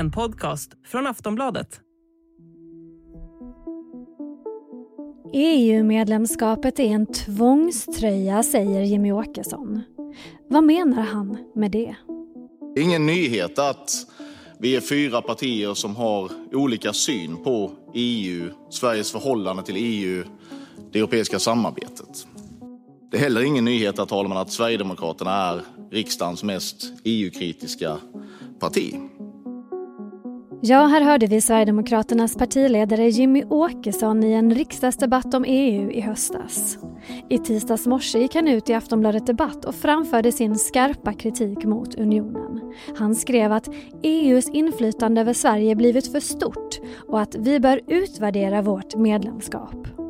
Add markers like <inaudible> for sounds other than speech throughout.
En podcast från Aftonbladet. EU-medlemskapet är en tvångströja, säger Jimmy Åkesson. Vad menar han med det? Det är ingen nyhet att vi är fyra partier som har olika syn på EU, Sveriges förhållande till EU, det europeiska samarbetet. Det är heller ingen nyhet, herr talman, att Sverigedemokraterna är riksdagens mest EU-kritiska parti. Ja, här hörde vi Sverigedemokraternas partiledare Jimmy Åkesson i en riksdagsdebatt om EU i höstas. I tisdags morse gick han ut i Aftonbladet Debatt och framförde sin skarpa kritik mot unionen. Han skrev att EUs inflytande över Sverige blivit för stort och att vi bör utvärdera vårt medlemskap.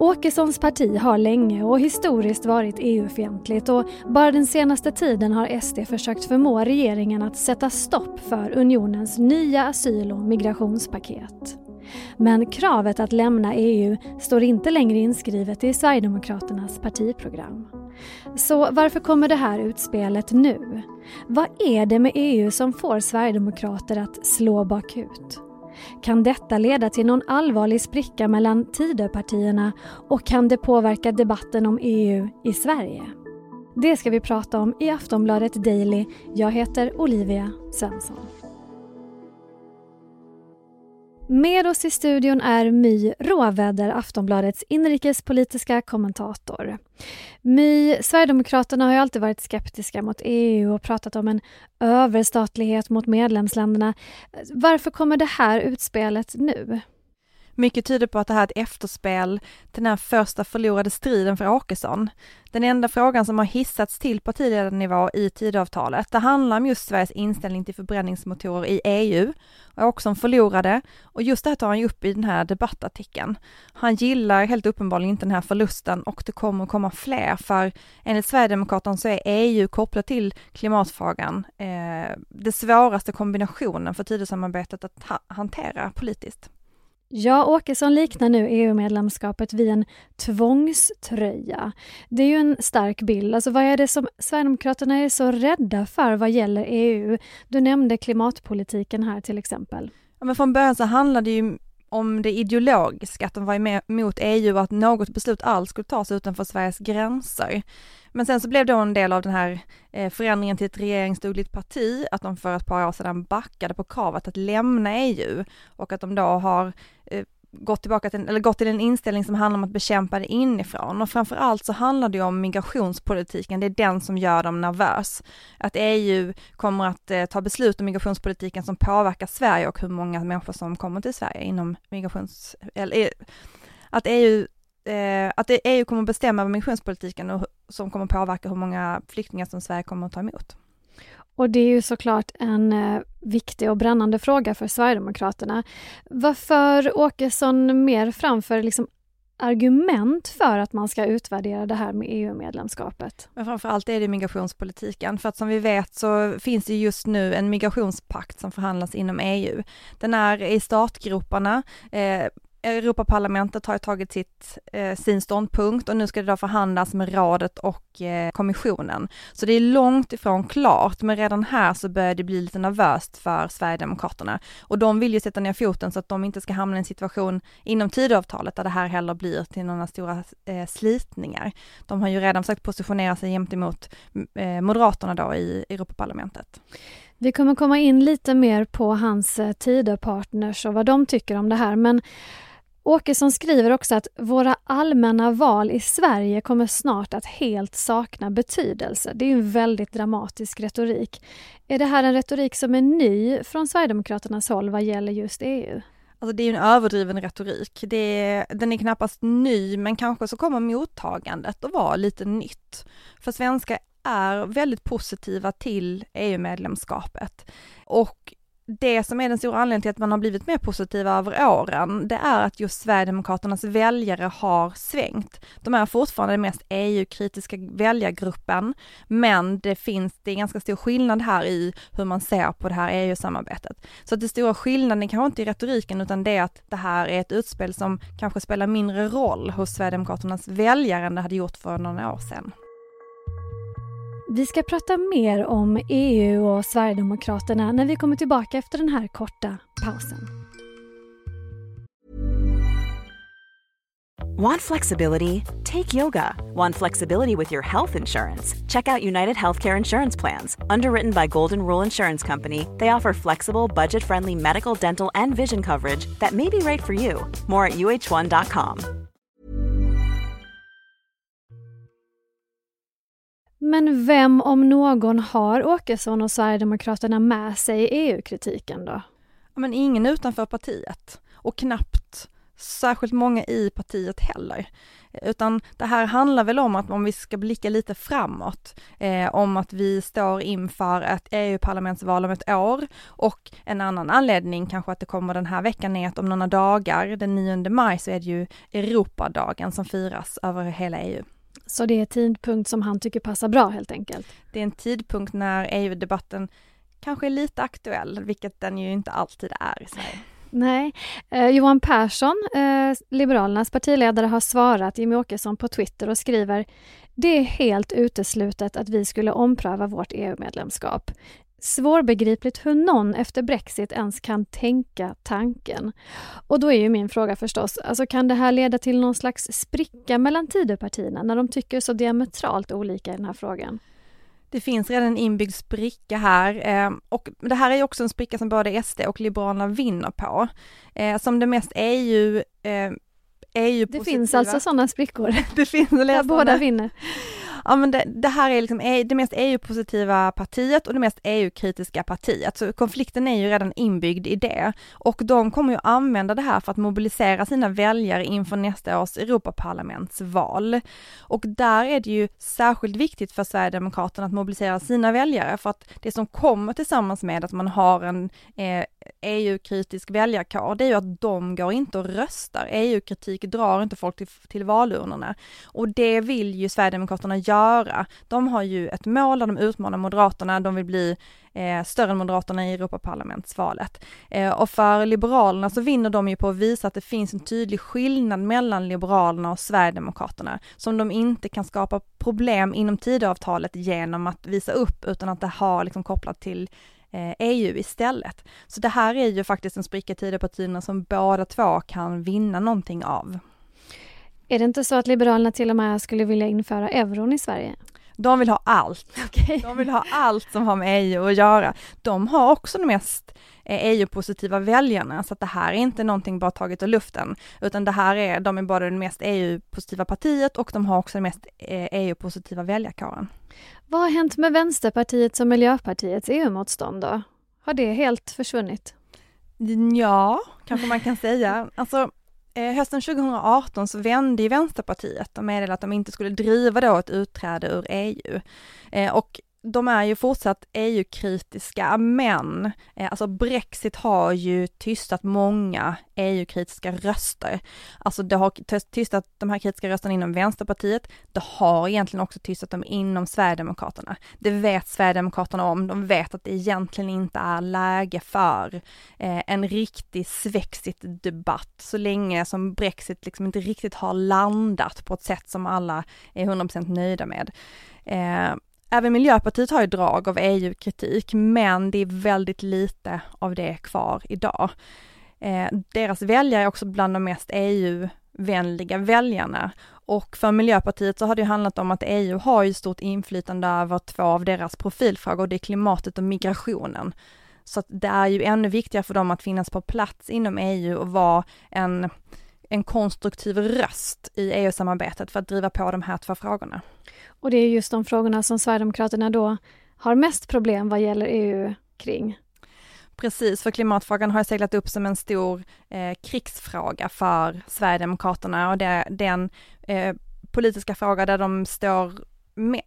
Åkessons parti har länge och historiskt varit EU-fientligt och bara den senaste tiden har SD försökt förmå regeringen att sätta stopp för unionens nya asyl och migrationspaket. Men kravet att lämna EU står inte längre inskrivet i Sverigedemokraternas partiprogram. Så varför kommer det här utspelet nu? Vad är det med EU som får Sverigedemokrater att slå bakut? Kan detta leda till någon allvarlig spricka mellan Tidöpartierna och kan det påverka debatten om EU i Sverige? Det ska vi prata om i Aftonbladet Daily. Jag heter Olivia Svensson. Med oss i studion är My Råväder, Aftonbladets inrikespolitiska kommentator. My, Sverigedemokraterna har ju alltid varit skeptiska mot EU och pratat om en överstatlighet mot medlemsländerna. Varför kommer det här utspelet nu? Mycket tyder på att det här är ett efterspel till den här första förlorade striden för Åkesson. Den enda frågan som har hissats till partiledarnivå i Tidöavtalet, det handlar om just Sveriges inställning till förbränningsmotorer i EU. Och Åkesson förlorade och just det här tar han ju upp i den här debattartikeln. Han gillar helt uppenbarligen inte den här förlusten och det kommer komma fler för enligt Sverigedemokraterna så är EU kopplat till klimatfrågan eh, det svåraste kombinationen för Tidösamarbetet att ha hantera politiskt. Ja, Åkesson liknar nu EU-medlemskapet vid en tvångströja. Det är ju en stark bild. Alltså vad är det som Sverigedemokraterna är så rädda för vad gäller EU? Du nämnde klimatpolitiken här till exempel. Ja, men från början så handlade det ju om det ideologiska, att de var emot EU och att något beslut alls skulle tas utanför Sveriges gränser. Men sen så blev då en del av den här eh, förändringen till ett regeringsdugligt parti, att de för ett par år sedan backade på kravet att lämna EU och att de då har eh, gått tillbaka till, eller gått till en inställning som handlar om att bekämpa det inifrån och framförallt så handlar det om migrationspolitiken, det är den som gör dem nervös. Att EU kommer att eh, ta beslut om migrationspolitiken som påverkar Sverige och hur många människor som kommer till Sverige inom migrations, eller att EU eh, att EU eh, kommer att bestämma över migrationspolitiken och som kommer att påverka hur många flyktingar som Sverige kommer att ta emot. Och det är ju såklart en eh, viktig och brännande fråga för Sverigedemokraterna. Varför Åkesson mer framför liksom argument för att man ska utvärdera det här med EU-medlemskapet? Men framförallt är det migrationspolitiken, för att som vi vet så finns det just nu en migrationspakt som förhandlas inom EU. Den är i startgroparna, eh, Europaparlamentet har tagit sitt, eh, sin ståndpunkt och nu ska det då förhandlas med rådet och eh, kommissionen. Så det är långt ifrån klart, men redan här så börjar det bli lite nervöst för Sverigedemokraterna. Och de vill ju sätta ner foten så att de inte ska hamna i en situation inom Tidöavtalet där det här heller blir till några stora eh, slitningar. De har ju redan försökt positionera sig gentemot eh, Moderaterna då i Europaparlamentet. Vi kommer komma in lite mer på hans eh, Tidöpartners och vad de tycker om det här, men Åkesson skriver också att våra allmänna val i Sverige kommer snart att helt sakna betydelse. Det är en väldigt dramatisk retorik. Är det här en retorik som är ny från Sverigedemokraternas håll vad gäller just EU? Alltså det är en överdriven retorik. Det den är knappast ny, men kanske så kommer mottagandet att vara lite nytt. För svenskar är väldigt positiva till EU-medlemskapet. Och det som är den stora anledningen till att man har blivit mer positiva över åren, det är att just Sverigedemokraternas väljare har svängt. De är fortfarande den mest EU-kritiska väljargruppen, men det finns, det är ganska stor skillnad här i hur man ser på det här EU-samarbetet. Så att det stora skillnaden kanske inte i retoriken, utan det är att det här är ett utspel som kanske spelar mindre roll hos Sverigedemokraternas väljare än det hade gjort för några år sedan. Vi ska prata mer om EU och Sverigedemokraterna när vi kommer tillbaka efter den här korta pausen. Want flexibility? Take yoga. Want flexibility with your health insurance? Check out United Healthcare Insurance Plans. Underwritten by Golden Rule Insurance Company, they offer flexible, budget friendly medical, dental, and vision coverage that may be right for you. More at uh1.com. Men vem om någon har Åkesson och Sverigedemokraterna med sig i EU-kritiken då? Men ingen utanför partiet och knappt särskilt många i partiet heller. Utan det här handlar väl om att om vi ska blicka lite framåt, eh, om att vi står inför ett EU-parlamentsval om ett år och en annan anledning kanske att det kommer den här veckan är att om några dagar, den 9 maj, så är det ju Europadagen som firas över hela EU. Så det är en tidpunkt som han tycker passar bra helt enkelt? Det är en tidpunkt när EU-debatten kanske är lite aktuell, vilket den ju inte alltid är i Sverige. Nej. Eh, Johan Persson, eh, Liberalernas partiledare, har svarat Jimmy Åkesson på Twitter och skriver Det är helt uteslutet att vi skulle ompröva vårt EU-medlemskap. Svårbegripligt hur någon efter Brexit ens kan tänka tanken. Och då är ju min fråga förstås, alltså kan det här leda till någon slags spricka mellan Tidöpartierna när de tycker så diametralt olika i den här frågan? Det finns redan en inbyggd spricka här eh, och det här är också en spricka som både SD och Liberalerna vinner på. Eh, som det mest EU eh, det finns alltså sådana sprickor? <laughs> det finns, Där båda vinner ja men det, det här är liksom e, det mest EU-positiva partiet och det mest EU-kritiska partiet, så konflikten är ju redan inbyggd i det. Och de kommer ju använda det här för att mobilisera sina väljare inför nästa års Europaparlamentsval. Och där är det ju särskilt viktigt för Sverigedemokraterna att mobilisera sina väljare, för att det som kommer tillsammans med att man har en eh, EU-kritisk väljarkår, det är ju att de går inte och röstar. EU-kritik drar inte folk till, till valurnorna. Och det vill ju Sverigedemokraterna göra. De har ju ett mål där de utmanar Moderaterna, de vill bli eh, större än Moderaterna i Europaparlamentsvalet. Eh, och för Liberalerna så vinner de ju på att visa att det finns en tydlig skillnad mellan Liberalerna och Sverigedemokraterna, som de inte kan skapa problem inom Tidöavtalet genom att visa upp, utan att det har liksom kopplat till eh, EU istället. Så det här är ju faktiskt en spricka i Tidöpartierna som båda två kan vinna någonting av. Är det inte så att Liberalerna till och med skulle vilja införa euron i Sverige? De vill ha allt. Okay. De vill ha allt som har med EU att göra. De har också de mest EU-positiva eh, e väljarna, så att det här är inte någonting bara taget ur luften, utan det här är, de är både det mest EU-positiva partiet och de har också den mest EU-positiva eh, e väljarkåren. Vad har hänt med Vänsterpartiets och Miljöpartiets EU-motstånd då? Har det helt försvunnit? Ja, kanske man kan säga. Alltså, eh, hösten 2018 så vände ju Vänsterpartiet och meddelade att de inte skulle driva då ett utträde ur EU. Eh, och de är ju fortsatt EU-kritiska, men eh, alltså Brexit har ju tystat många EU-kritiska röster. Alltså det har tystat de här kritiska rösterna inom Vänsterpartiet, det har egentligen också tystat dem inom Sverigedemokraterna. Det vet Sverigedemokraterna om, de vet att det egentligen inte är läge för eh, en riktig svexit-debatt så länge som Brexit liksom inte riktigt har landat på ett sätt som alla är 100% nöjda med. Eh, Även Miljöpartiet har ju drag av EU-kritik, men det är väldigt lite av det kvar idag. Eh, deras väljare är också bland de mest EU-vänliga väljarna och för Miljöpartiet så har det ju handlat om att EU har ju stort inflytande över två av deras profilfrågor, det är klimatet och migrationen. Så att det är ju ännu viktigare för dem att finnas på plats inom EU och vara en, en konstruktiv röst i EU-samarbetet för att driva på de här två frågorna. Och det är just de frågorna som Sverigedemokraterna då har mest problem vad gäller EU kring. Precis, för klimatfrågan har seglat upp som en stor eh, krigsfråga för Sverigedemokraterna och det är den eh, politiska fråga där de står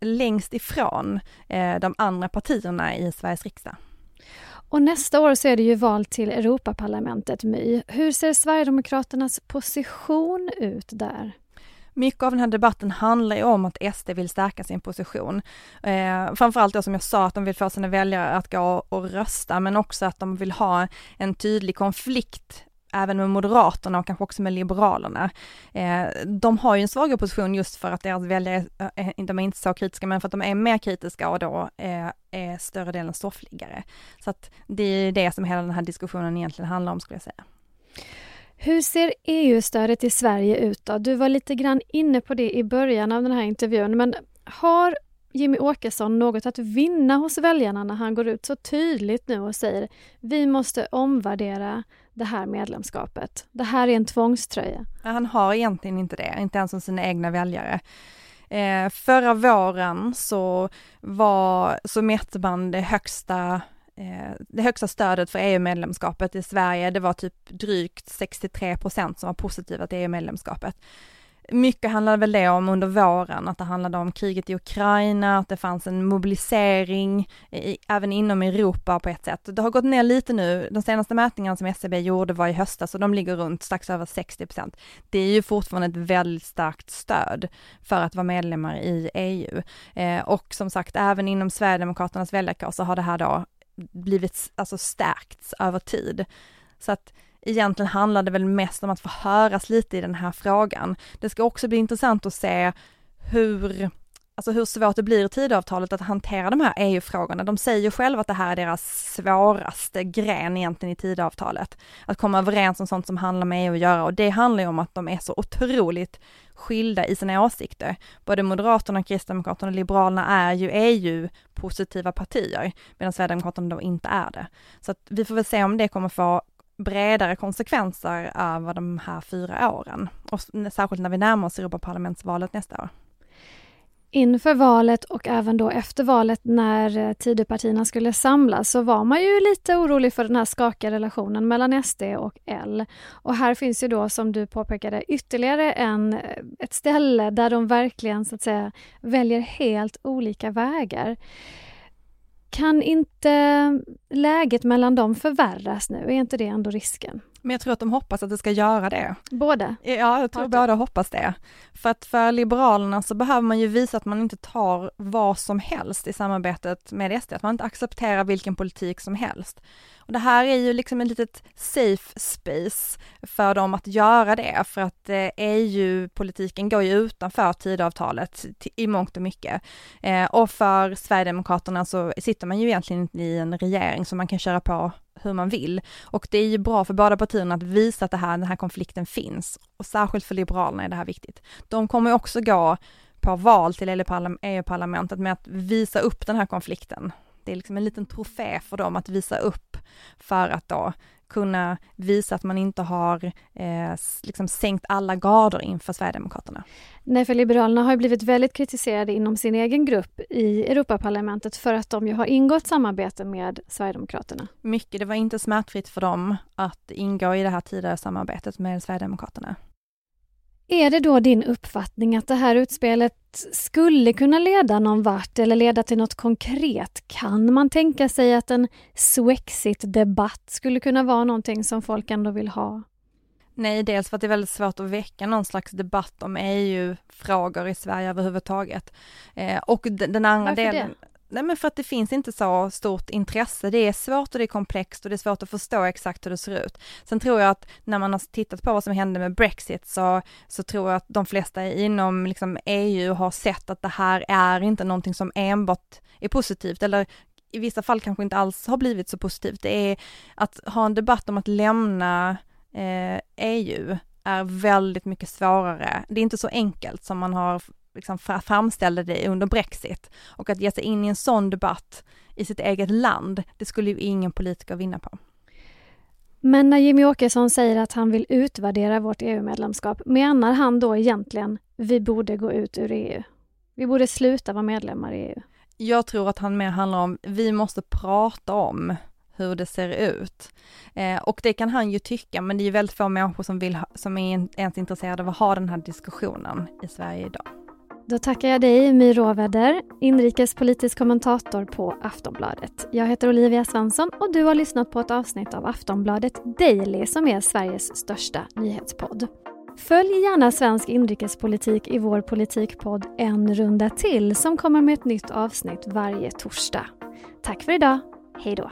längst ifrån eh, de andra partierna i Sveriges riksdag. Och nästa år så är det ju val till Europaparlamentet, My. Hur ser Sverigedemokraternas position ut där? mycket av den här debatten handlar ju om att SD vill stärka sin position. Eh, framförallt då som jag sa att de vill få sina väljare att gå och rösta men också att de vill ha en tydlig konflikt även med Moderaterna och kanske också med Liberalerna. Eh, de har ju en svagare position just för att deras väljare, eh, eh, de är inte så kritiska, men för att de är mer kritiska och då eh, är större delen soffliggare. Så att det är det som hela den här diskussionen egentligen handlar om skulle jag säga. Hur ser EU-stödet i Sverige ut då? Du var lite grann inne på det i början av den här intervjun, men har Jimmy Åkesson något att vinna hos väljarna när han går ut så tydligt nu och säger vi måste omvärdera det här medlemskapet. Det här är en tvångströja. Han har egentligen inte det, inte ens om sina egna väljare. Eh, förra våren så, var, så mätte man det högsta eh, det högsta stödet för EU-medlemskapet i Sverige, det var typ drygt 63 procent som var positiva till EU-medlemskapet. Mycket handlade väl det om under våren, att det handlade om kriget i Ukraina, att det fanns en mobilisering i, även inom Europa på ett sätt. Det har gått ner lite nu, de senaste mätningarna som SCB gjorde var i höstas och de ligger runt strax över 60 procent. Det är ju fortfarande ett väldigt starkt stöd för att vara medlemmar i EU. Eh, och som sagt, även inom Sverigedemokraternas väljarkår så har det här då blivit, alltså stärkts över tid. Så att egentligen handlar det väl mest om att få höras lite i den här frågan. Det ska också bli intressant att se hur, alltså hur svårt det blir i tidavtalet att hantera de här EU-frågorna. De säger själva att det här är deras svåraste gren egentligen i tidavtalet. Att komma överens om sånt som handlar med EU att göra och det handlar ju om att de är så otroligt skilda i sina åsikter. Både Moderaterna, Kristdemokraterna och Liberalerna är ju EU-positiva partier, medan Sverigedemokraterna då inte är det. Så att vi får väl se om det kommer få bredare konsekvenser över de här fyra åren. Och särskilt när vi närmar oss Europaparlamentsvalet nästa år. Inför valet och även då efter valet när eh, Tidöpartierna skulle samlas så var man ju lite orolig för den här skakiga relationen mellan SD och L. Och här finns ju då som du påpekade ytterligare en, eh, ett ställe där de verkligen så att säga väljer helt olika vägar. Kan inte läget mellan dem förvärras nu? Är inte det ändå risken? Men jag tror att de hoppas att det ska göra det. Båda? Ja, jag tror båda hoppas det. För att för Liberalerna så behöver man ju visa att man inte tar vad som helst i samarbetet med SD, att man inte accepterar vilken politik som helst. Och det här är ju liksom ett litet safe space för dem att göra det, för att eh, EU-politiken går ju utanför tidavtalet i mångt och mycket. Eh, och för Sverigedemokraterna så sitter man ju egentligen i en regering som man kan köra på hur man vill. Och det är ju bra för båda partierna att visa att det här, den här konflikten finns. Och särskilt för Liberalerna är det här viktigt. De kommer ju också gå på val till EU-parlamentet med att visa upp den här konflikten. Det är liksom en liten trofé för dem att visa upp för att då kunna visa att man inte har eh, liksom sänkt alla garder inför Sverigedemokraterna. Nej, för Liberalerna har ju blivit väldigt kritiserade inom sin egen grupp i Europaparlamentet för att de ju har ingått samarbete med Sverigedemokraterna. Mycket, det var inte smärtfritt för dem att ingå i det här tidigare samarbetet med Sverigedemokraterna. Är det då din uppfattning att det här utspelet skulle kunna leda någon vart eller leda till något konkret? Kan man tänka sig att en Swexit-debatt skulle kunna vara någonting som folk ändå vill ha? Nej, dels för att det är väldigt svårt att väcka någon slags debatt om EU-frågor i Sverige överhuvudtaget. Eh, och den andra Varför delen... Det? Nej men för att det finns inte så stort intresse. Det är svårt och det är komplext och det är svårt att förstå exakt hur det ser ut. Sen tror jag att när man har tittat på vad som hände med Brexit så, så tror jag att de flesta inom liksom EU har sett att det här är inte någonting som enbart är positivt eller i vissa fall kanske inte alls har blivit så positivt. Det är att ha en debatt om att lämna eh, EU är väldigt mycket svårare. Det är inte så enkelt som man har liksom framställde det under Brexit. Och att ge sig in i en sån debatt i sitt eget land, det skulle ju ingen politiker vinna på. Men när Jimmy Åkesson säger att han vill utvärdera vårt EU-medlemskap, menar han då egentligen vi borde gå ut ur EU? Vi borde sluta vara medlemmar i EU? Jag tror att han mer handlar om, vi måste prata om hur det ser ut. Eh, och det kan han ju tycka, men det är väldigt få människor som, vill ha, som är ens intresserade av att ha den här diskussionen i Sverige idag. Då tackar jag dig, My Råväder, inrikespolitisk kommentator på Aftonbladet. Jag heter Olivia Svensson och du har lyssnat på ett avsnitt av Aftonbladet Daily som är Sveriges största nyhetspodd. Följ gärna svensk inrikespolitik i vår politikpodd En runda till som kommer med ett nytt avsnitt varje torsdag. Tack för idag. Hej då!